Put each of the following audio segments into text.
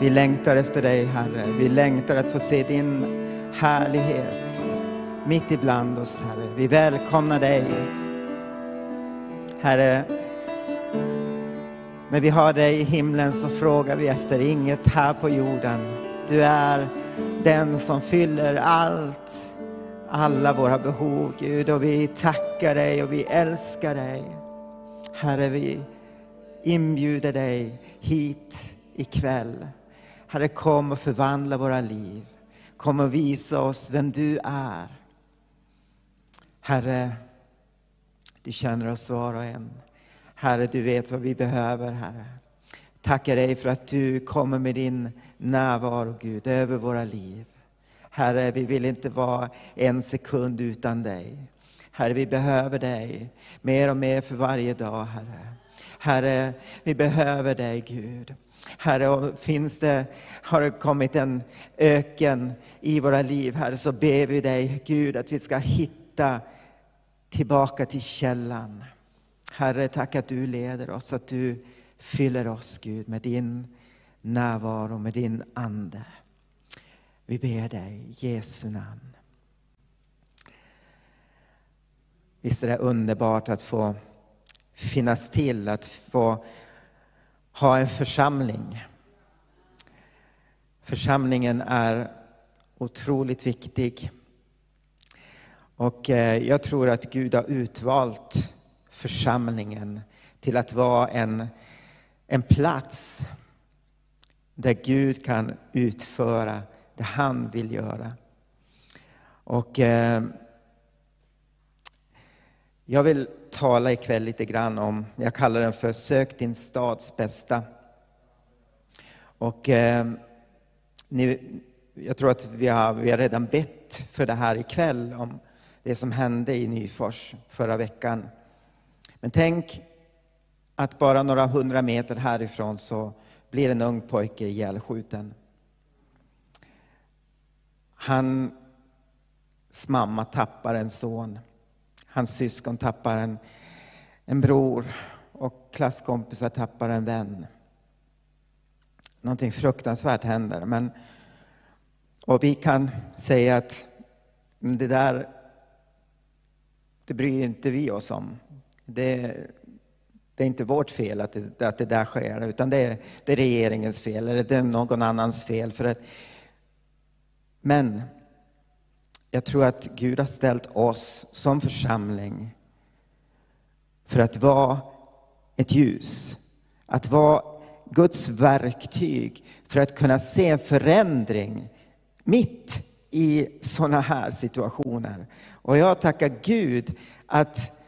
Vi längtar efter dig, Herre. Vi längtar att få se din härlighet mitt ibland oss, Herre. Vi välkomnar dig. Herre, när vi har dig i himlen så frågar vi efter inget här på jorden. Du är den som fyller allt, alla våra behov, Gud. Och vi tackar dig och vi älskar dig. Herre, vi inbjuder dig hit ikväll. Herre, kom och förvandla våra liv. Kom och visa oss vem du är. Herre, du känner oss var och en. Herre, du vet vad vi behöver, Herre. Tackar dig för att du kommer med din närvaro, Gud, över våra liv. Herre, vi vill inte vara en sekund utan dig. Herre, vi behöver dig mer och mer för varje dag, Herre. Herre, vi behöver dig, Gud. Herre, och finns det, har det kommit en öken i våra liv, Herre, så ber vi dig, Gud, att vi ska hitta tillbaka till källan. Herre, tack att du leder oss, att du fyller oss, Gud, med din närvaro, med din Ande. Vi ber dig i Jesu namn. Visst är det underbart att få finnas till, att få ha en församling. Församlingen är otroligt viktig. Och eh, jag tror att Gud har utvalt församlingen till att vara en, en plats där Gud kan utföra det han vill göra. Och eh, jag vill tala ikväll lite grann om, jag kallar den för Sök din stads bästa. Och eh, ni, jag tror att vi har, vi har redan bett för det här ikväll, om det som hände i Nyfors förra veckan. Men tänk att bara några hundra meter härifrån så blir en ung pojke ihjälskjuten. Hans mamma tappar en son. Hans syskon tappar en, en bror och klasskompisar tappar en vän. Någonting fruktansvärt händer. Men, och vi kan säga att det där det bryr inte vi oss om. Det, det är inte vårt fel att det, att det där sker, utan det är, det är regeringens fel eller det är någon annans fel. För att, men jag tror att Gud har ställt oss som församling för att vara ett ljus, att vara Guds verktyg för att kunna se en förändring mitt i sådana här situationer. Och jag tackar Gud att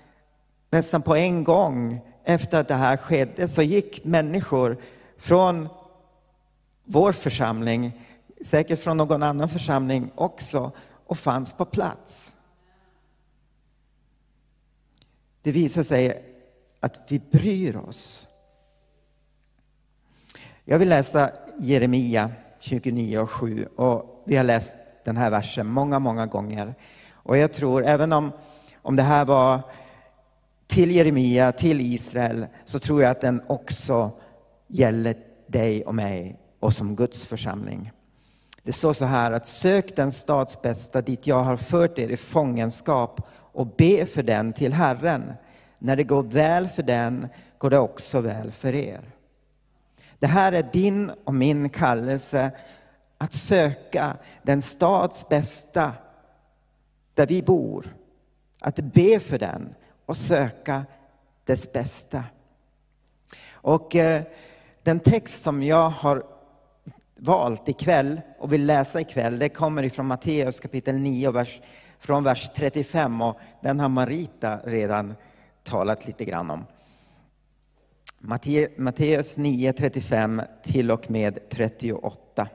nästan på en gång efter att det här skedde så gick människor från vår församling, säkert från någon annan församling också, och fanns på plats. Det visar sig att vi bryr oss. Jag vill läsa Jeremia 29 och 7 och vi har läst den här versen många, många gånger. Och jag tror, även om, om det här var till Jeremia, till Israel, så tror jag att den också gäller dig och mig och som Guds församling. Det står så här att sök den stads bästa dit jag har fört er i fångenskap och be för den till Herren. När det går väl för den går det också väl för er. Det här är din och min kallelse att söka den stads bästa där vi bor. Att be för den och söka dess bästa. Och eh, den text som jag har valt ikväll och vill läsa ikväll, det kommer ifrån Matteus kapitel 9, vers, från vers 35 och den har Marita redan talat lite grann om. Matteus 9, 35 till och med 38.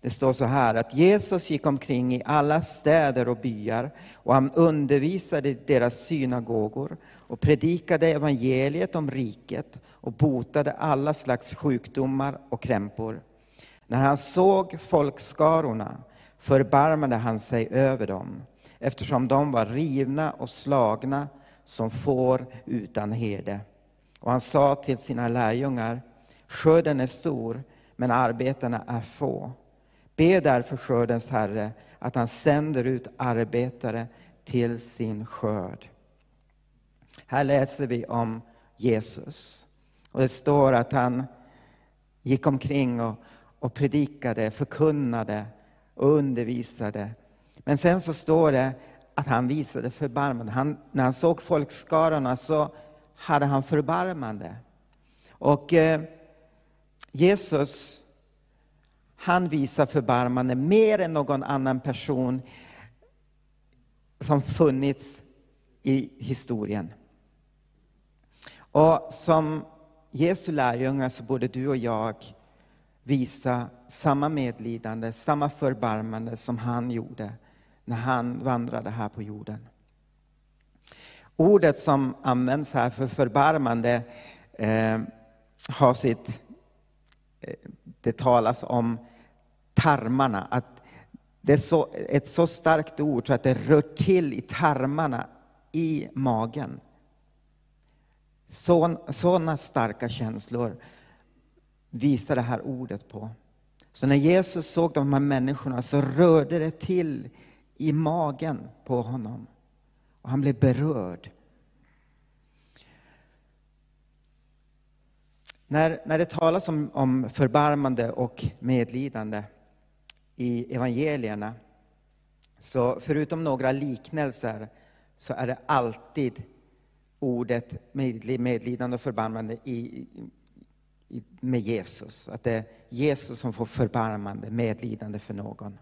Det står så här att Jesus gick omkring i alla städer och byar och han undervisade i deras synagogor och predikade evangeliet om riket och botade alla slags sjukdomar och krämpor. När han såg folkskarorna förbarmade han sig över dem eftersom de var rivna och slagna som får utan herde. Och han sa till sina lärjungar, skörden är stor men arbetarna är få. Be därför skördens Herre att han sänder ut arbetare till sin skörd. Här läser vi om Jesus. Och det står att han gick omkring och, och predikade, förkunnade och undervisade. Men sen så står det att han visade förbarmande. Han, när han såg folkskarorna så hade han förbarmande. Och eh, Jesus, han visar förbarmande mer än någon annan person som funnits i historien. Och som Jesu lärjungar så borde du och jag visa samma medlidande, samma förbarmande som han gjorde när han vandrade här på jorden. Ordet som används här för förbarmande eh, har sitt... Eh, det talas om tarmarna, att det är så, ett så starkt ord så att det rör till i tarmarna i magen. Sådana starka känslor visa det här ordet på. Så när Jesus såg de här människorna så rörde det till i magen på honom. Och han blev berörd. När, när det talas om, om förbarmande och medlidande i evangelierna, så förutom några liknelser, så är det alltid ordet medlidande och förbarmande i, med Jesus. Att det är Jesus som får förbarmande, medlidande för någon.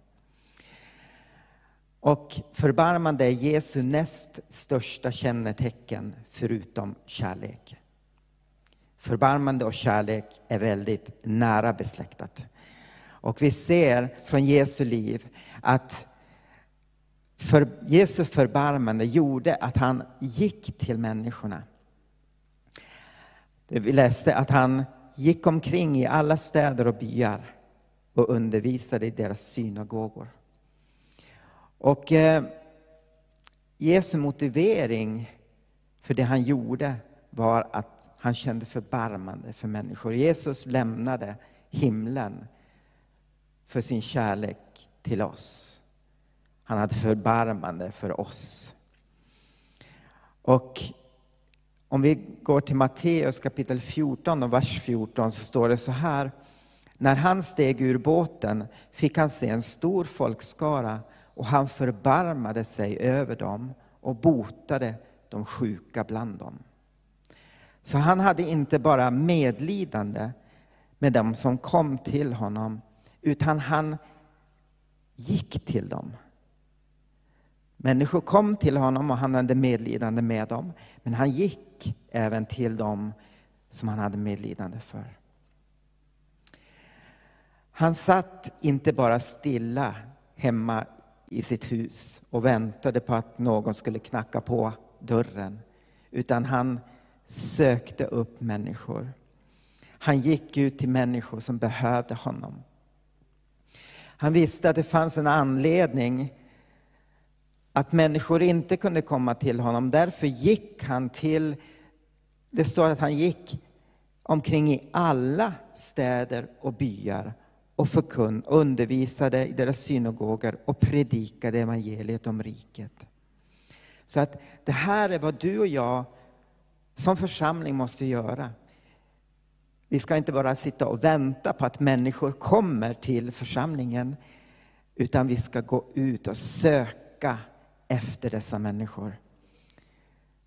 Och förbarmande är Jesu näst största kännetecken förutom kärlek. Förbarmande och kärlek är väldigt nära besläktat. Och vi ser från Jesu liv att för Jesu förbarmande gjorde att han gick till människorna. Vi läste att han gick omkring i alla städer och byar och undervisade i deras synagogor. Och eh, Jesu motivering för det han gjorde var att han kände förbarmande för människor. Jesus lämnade himlen för sin kärlek till oss. Han hade förbarmande för oss. Och om vi går till Matteus kapitel 14 och vers 14 så står det så här. När han steg ur båten fick han se en stor folkskara och han förbarmade sig över dem och botade de sjuka bland dem. Så han hade inte bara medlidande med dem som kom till honom, utan han gick till dem. Människor kom till honom och han hade medlidande med dem, men han gick även till dem som han hade medlidande för. Han satt inte bara stilla hemma i sitt hus och väntade på att någon skulle knacka på dörren, utan han sökte upp människor. Han gick ut till människor som behövde honom. Han visste att det fanns en anledning att människor inte kunde komma till honom. Därför gick han till, det står att han gick omkring i alla städer och byar och förkunn, undervisade i deras synagogor och predikade evangeliet om riket. Så att det här är vad du och jag som församling måste göra. Vi ska inte bara sitta och vänta på att människor kommer till församlingen, utan vi ska gå ut och söka efter dessa människor.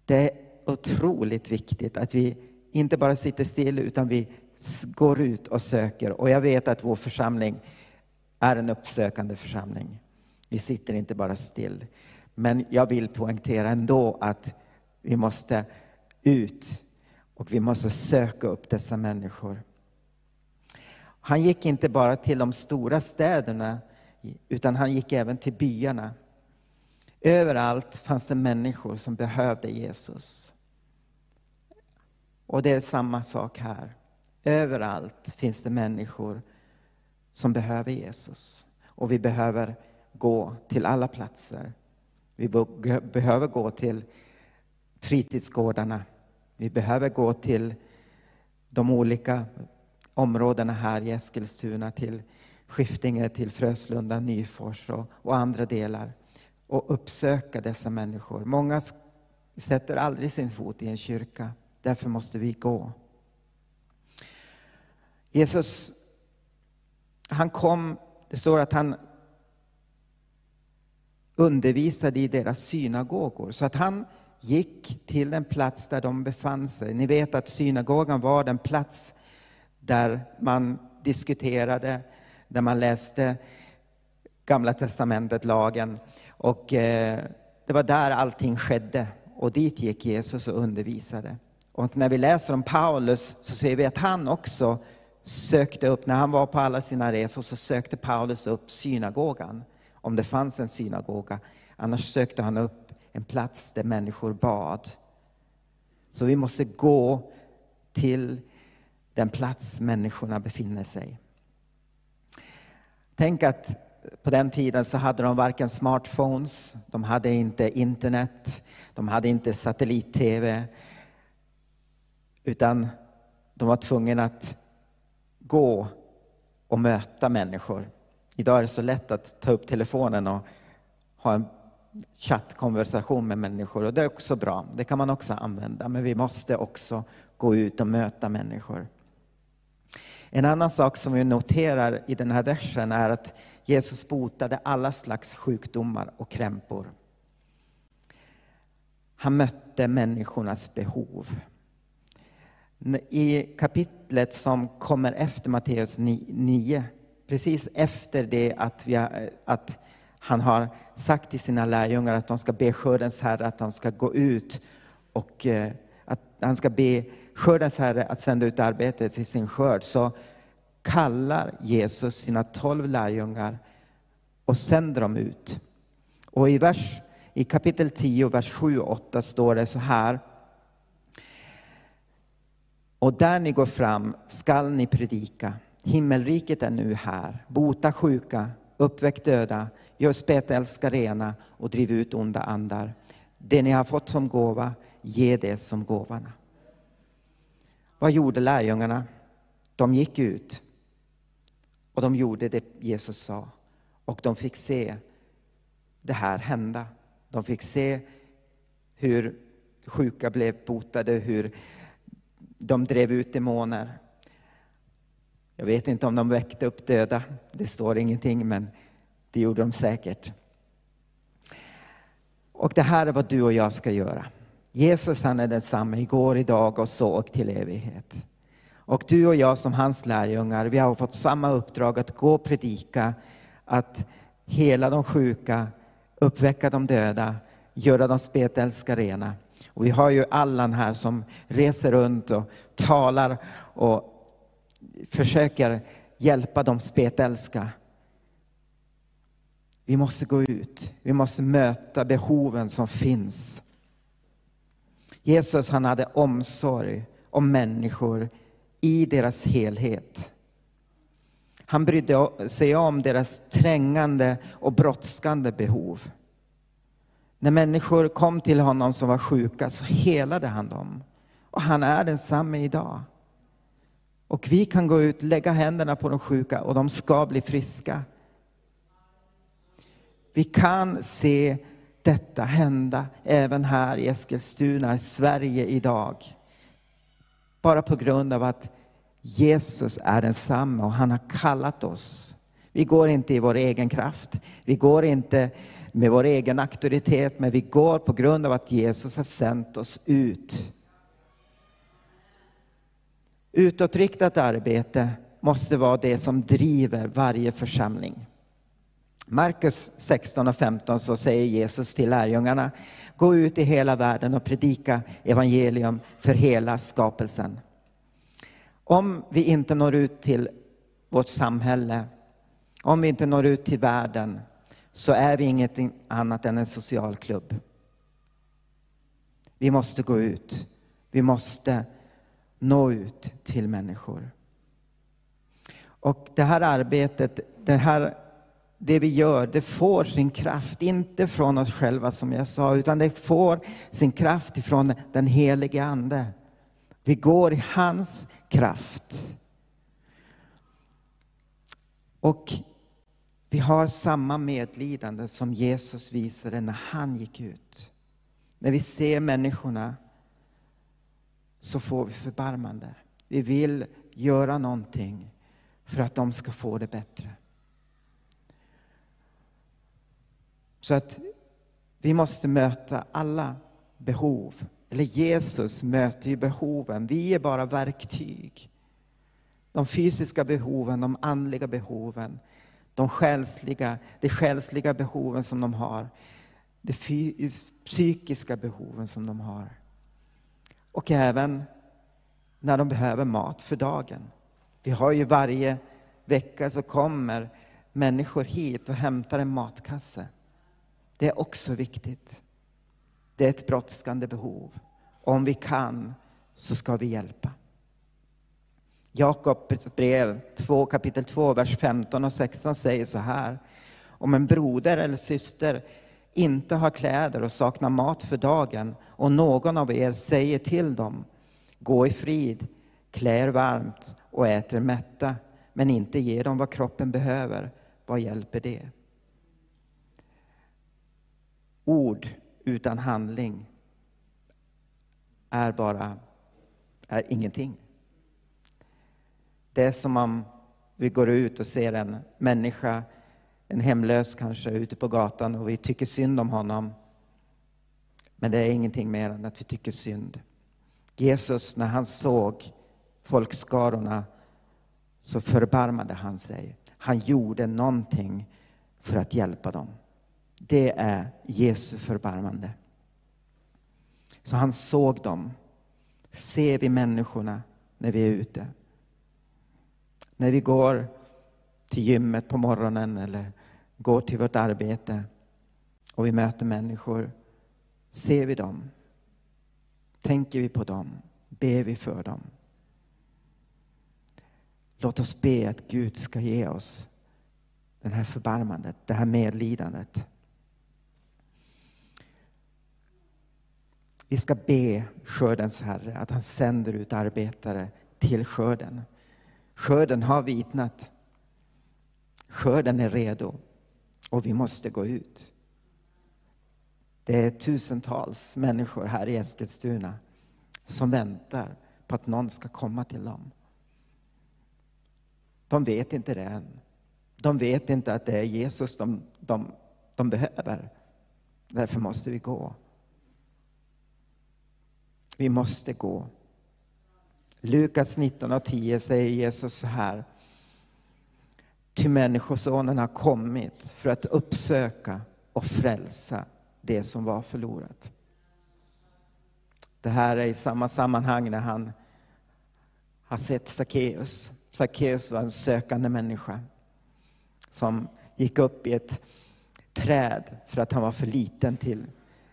Det är otroligt viktigt att vi inte bara sitter still, utan vi går ut och söker. Och jag vet att vår församling är en uppsökande församling. Vi sitter inte bara still. Men jag vill poängtera ändå att vi måste ut och vi måste söka upp dessa människor. Han gick inte bara till de stora städerna, utan han gick även till byarna. Överallt fanns det människor som behövde Jesus. Och det är samma sak här. Överallt finns det människor som behöver Jesus. Och vi behöver gå till alla platser. Vi behöver gå till fritidsgårdarna. Vi behöver gå till de olika områdena här i Eskilstuna till Skiftinge, till Fröslunda, Nyfors och, och andra delar och uppsöka dessa människor. Många sätter aldrig sin fot i en kyrka. Därför måste vi gå. Jesus, han kom, det står att han undervisade i deras synagogor. Så att han gick till den plats där de befann sig. Ni vet att synagogan var den plats där man diskuterade, där man läste Gamla testamentet, lagen. Och eh, det var där allting skedde. Och dit gick Jesus och undervisade. Och när vi läser om Paulus så ser vi att han också sökte upp, när han var på alla sina resor så sökte Paulus upp synagogan, om det fanns en synagoga. Annars sökte han upp en plats där människor bad. Så vi måste gå till den plats människorna befinner sig. Tänk att på den tiden så hade de varken smartphones, de hade inte internet, de hade inte satellit-tv, utan de var tvungna att gå och möta människor. Idag är det så lätt att ta upp telefonen och ha en chattkonversation med människor och det är också bra. Det kan man också använda, men vi måste också gå ut och möta människor. En annan sak som vi noterar i den här versen är att Jesus botade alla slags sjukdomar och krämpor. Han mötte människornas behov. I kapitlet som kommer efter Matteus 9, precis efter det att, vi, eh, att han har sagt till sina lärjungar att de ska be skördens herre att han ska gå ut och eh, att han ska be skördens herre att sända ut arbetet till sin skörd, så kallar Jesus sina tolv lärjungar och sänder dem ut. Och i, vers, i kapitel 10, vers 7 och 8 står det så här. Och där ni går fram skall ni predika. Himmelriket är nu här. Bota sjuka, uppväck döda, gör spetälska rena och driv ut onda andar. Det ni har fått som gåva, ge det som gåvarna. Vad gjorde lärjungarna? De gick ut och de gjorde det Jesus sa. Och de fick se det här hända. De fick se hur sjuka blev botade, hur de drev ut demoner. Jag vet inte om de väckte upp döda, det står ingenting, men det gjorde de säkert. Och det här är vad du och jag ska göra. Jesus han är densamme igår, idag och så och till evighet. Och du och jag som hans lärjungar, vi har fått samma uppdrag att gå och predika, att hela de sjuka, uppväcka de döda, göra de spetälska rena. Och vi har ju Allan här som reser runt och talar och försöker hjälpa de spetälska. Vi måste gå ut, vi måste möta behoven som finns. Jesus han hade omsorg om människor i deras helhet. Han brydde sig om deras trängande och brådskande behov. När människor kom till honom som var sjuka så helade han dem. Och han är densamme idag. Och vi kan gå ut, lägga händerna på de sjuka och de ska bli friska. Vi kan se detta hända även här i Eskilstuna, i Sverige idag. Bara på grund av att Jesus är densamme och han har kallat oss. Vi går inte i vår egen kraft. Vi går inte med vår egen auktoritet, men vi går på grund av att Jesus har sänt oss ut. Utåtriktat arbete måste vara det som driver varje församling. Markus 16 och 15 så säger Jesus till lärjungarna, gå ut i hela världen och predika evangelium för hela skapelsen. Om vi inte når ut till vårt samhälle, om vi inte når ut till världen, så är vi ingenting annat än en social klubb. Vi måste gå ut. Vi måste nå ut till människor. Och det här arbetet, det, här, det vi gör, det får sin kraft, inte från oss själva som jag sa, utan det får sin kraft ifrån den helige Ande. Vi går i hans kraft. Och vi har samma medlidande som Jesus visade när han gick ut. När vi ser människorna så får vi förbarmande. Vi vill göra någonting för att de ska få det bättre. Så att vi måste möta alla behov. Eller Jesus möter ju behoven. Vi är bara verktyg. De fysiska behoven, de andliga behoven, de själsliga, de själsliga behoven som de har, de psykiska behoven som de har. Och även när de behöver mat för dagen. Vi har ju varje vecka så kommer människor hit och hämtar en matkasse. Det är också viktigt. Det är ett brådskande behov. Om vi kan så ska vi hjälpa. Jakobs brev 2, kapitel 2, vers 15 och 16 säger så här. Om en broder eller syster inte har kläder och saknar mat för dagen och någon av er säger till dem, gå i frid, klä er varmt och ät er mätta, men inte ger dem vad kroppen behöver, vad hjälper det? Ord utan handling är bara är ingenting. Det är som om vi går ut och ser en människa, en hemlös kanske, ute på gatan och vi tycker synd om honom. Men det är ingenting mer än att vi tycker synd. Jesus, när han såg folkskarorna så förbarmade han sig. Han gjorde någonting för att hjälpa dem. Det är Jesu förbarmande. Så han såg dem. Ser vi människorna när vi är ute? När vi går till gymmet på morgonen eller går till vårt arbete och vi möter människor, ser vi dem? Tänker vi på dem? Ber vi för dem? Låt oss be att Gud ska ge oss det här förbarmandet, det här medlidandet. Vi ska be skördens Herre att han sänder ut arbetare till skörden. Skörden har vitnat. Skörden är redo och vi måste gå ut. Det är tusentals människor här i Eskilstuna som väntar på att någon ska komma till dem. De vet inte det än. De vet inte att det är Jesus de, de, de behöver. Därför måste vi gå. Vi måste gå. Lukas 19.10 säger Jesus så här. Ty Människosonen har kommit för att uppsöka och frälsa det som var förlorat. Det här är i samma sammanhang när han har sett Sackeus. Sackeus var en sökande människa som gick upp i ett träd för att han var för liten till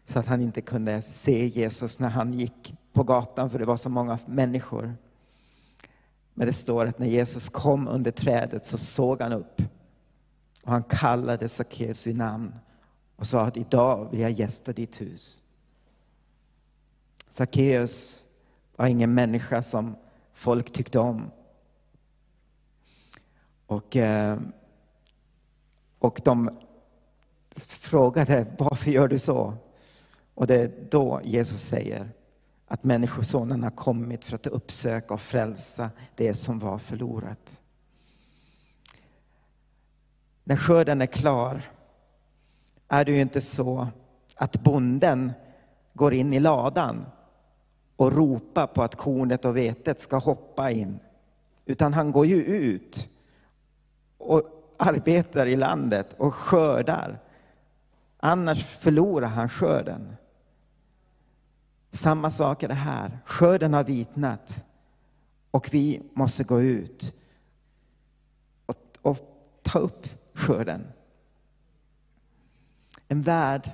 så att han inte kunde se Jesus när han gick på gatan för det var så många människor. Men det står att när Jesus kom under trädet så såg han upp och han kallade Sackeus vid namn och sa att idag vill jag gästa ditt hus. Sackeus var ingen människa som folk tyckte om. Och, eh, och de frågade varför gör du så? Och det är då Jesus säger att Människosonen har kommit för att uppsöka och frälsa det som var förlorat. När skörden är klar är det ju inte så att bonden går in i ladan och ropar på att kornet och vetet ska hoppa in. Utan han går ju ut och arbetar i landet och skördar. Annars förlorar han skörden. Samma sak är det här. Skörden har vitnat och vi måste gå ut och, och ta upp skörden. En värld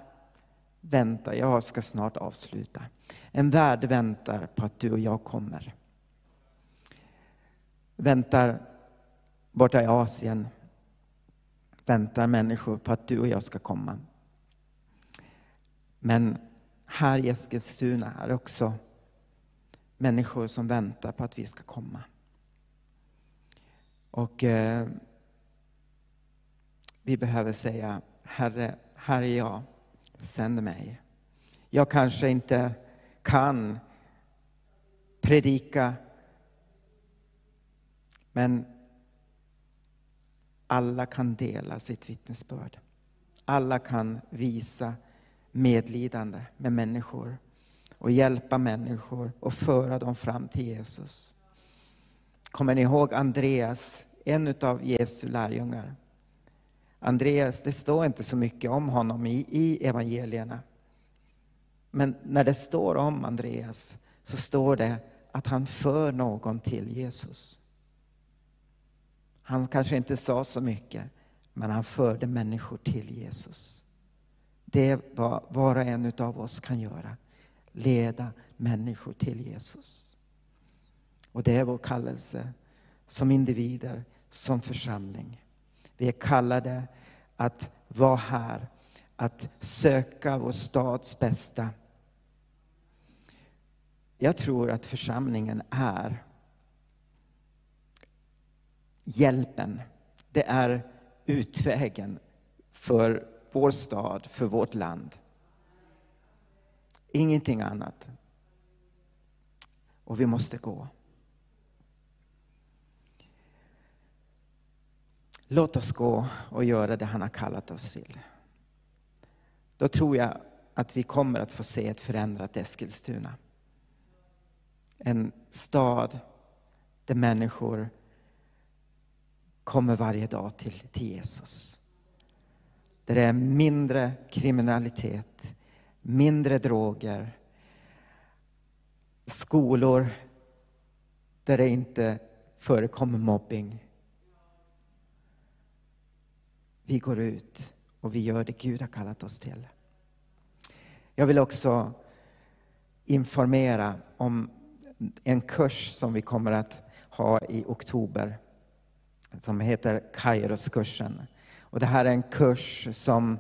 väntar, jag ska snart avsluta. En värld väntar på att du och jag kommer. Väntar borta i Asien väntar människor på att du och jag ska komma. Men här i Eskilstuna är det också människor som väntar på att vi ska komma. Och eh, vi behöver säga, Herre, här är jag, sänd mig. Jag kanske inte kan predika, men alla kan dela sitt vittnesbörd. Alla kan visa medlidande med människor och hjälpa människor och föra dem fram till Jesus. Kommer ni ihåg Andreas, en av Jesu lärjungar? Andreas, det står inte så mycket om honom i, i evangelierna. Men när det står om Andreas så står det att han för någon till Jesus. Han kanske inte sa så mycket, men han förde människor till Jesus. Det är vad var och en av oss kan göra. Leda människor till Jesus. Och det är vår kallelse som individer, som församling. Vi är kallade att vara här, att söka vår stads bästa. Jag tror att församlingen är hjälpen. Det är utvägen för vår stad, för vårt land. Ingenting annat. Och vi måste gå. Låt oss gå och göra det han har kallat oss till. Då tror jag att vi kommer att få se ett förändrat Eskilstuna. En stad där människor kommer varje dag till, till Jesus. Där det är mindre kriminalitet, mindre droger, skolor där det inte förekommer mobbing. Vi går ut och vi gör det Gud har kallat oss till. Jag vill också informera om en kurs som vi kommer att ha i oktober som heter Kairos-kursen. Och det här är en kurs som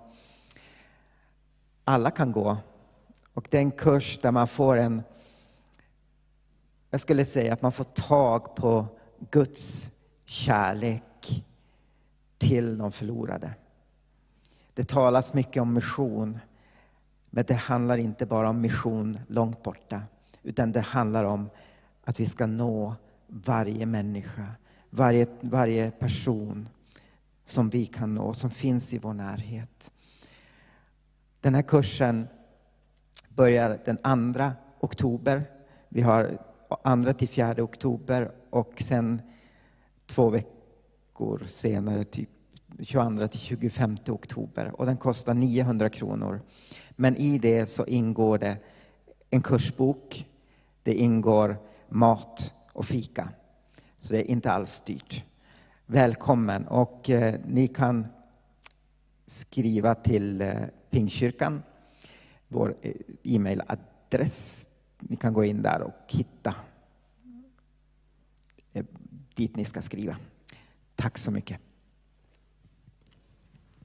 alla kan gå. Och det är en kurs där man får en, jag skulle säga att man får tag på Guds kärlek till de förlorade. Det talas mycket om mission, men det handlar inte bara om mission långt borta, utan det handlar om att vi ska nå varje människa, varje, varje person som vi kan nå, som finns i vår närhet. Den här kursen börjar den 2 oktober. Vi har 2 till 4 oktober och sen två veckor senare, typ 22 till 25 oktober. Och den kostar 900 kronor. Men i det så ingår det en kursbok, det ingår mat och fika. Så det är inte alls dyrt. Välkommen och eh, ni kan skriva till eh, Pingkyrkan, vår eh, e-mailadress. Ni kan gå in där och hitta eh, dit ni ska skriva. Tack så mycket.